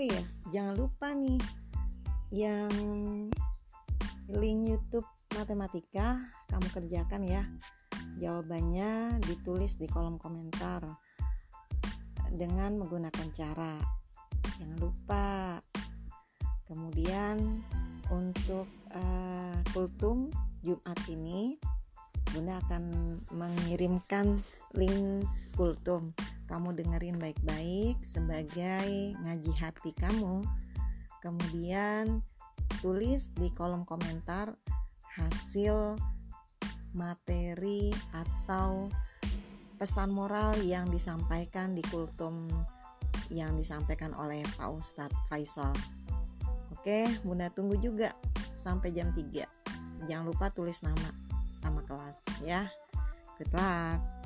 iya jangan lupa nih yang link YouTube matematika kamu kerjakan ya. Jawabannya ditulis di kolom komentar dengan menggunakan cara. Jangan lupa. Kemudian untuk uh, kultum Jumat ini Bunda akan mengirimkan link kultum kamu dengerin baik-baik sebagai ngaji hati kamu kemudian tulis di kolom komentar hasil materi atau pesan moral yang disampaikan di kultum yang disampaikan oleh Pak Ustadz Faisal. Oke, Bunda tunggu juga sampai jam 3. Jangan lupa tulis nama sama kelas ya. Good luck.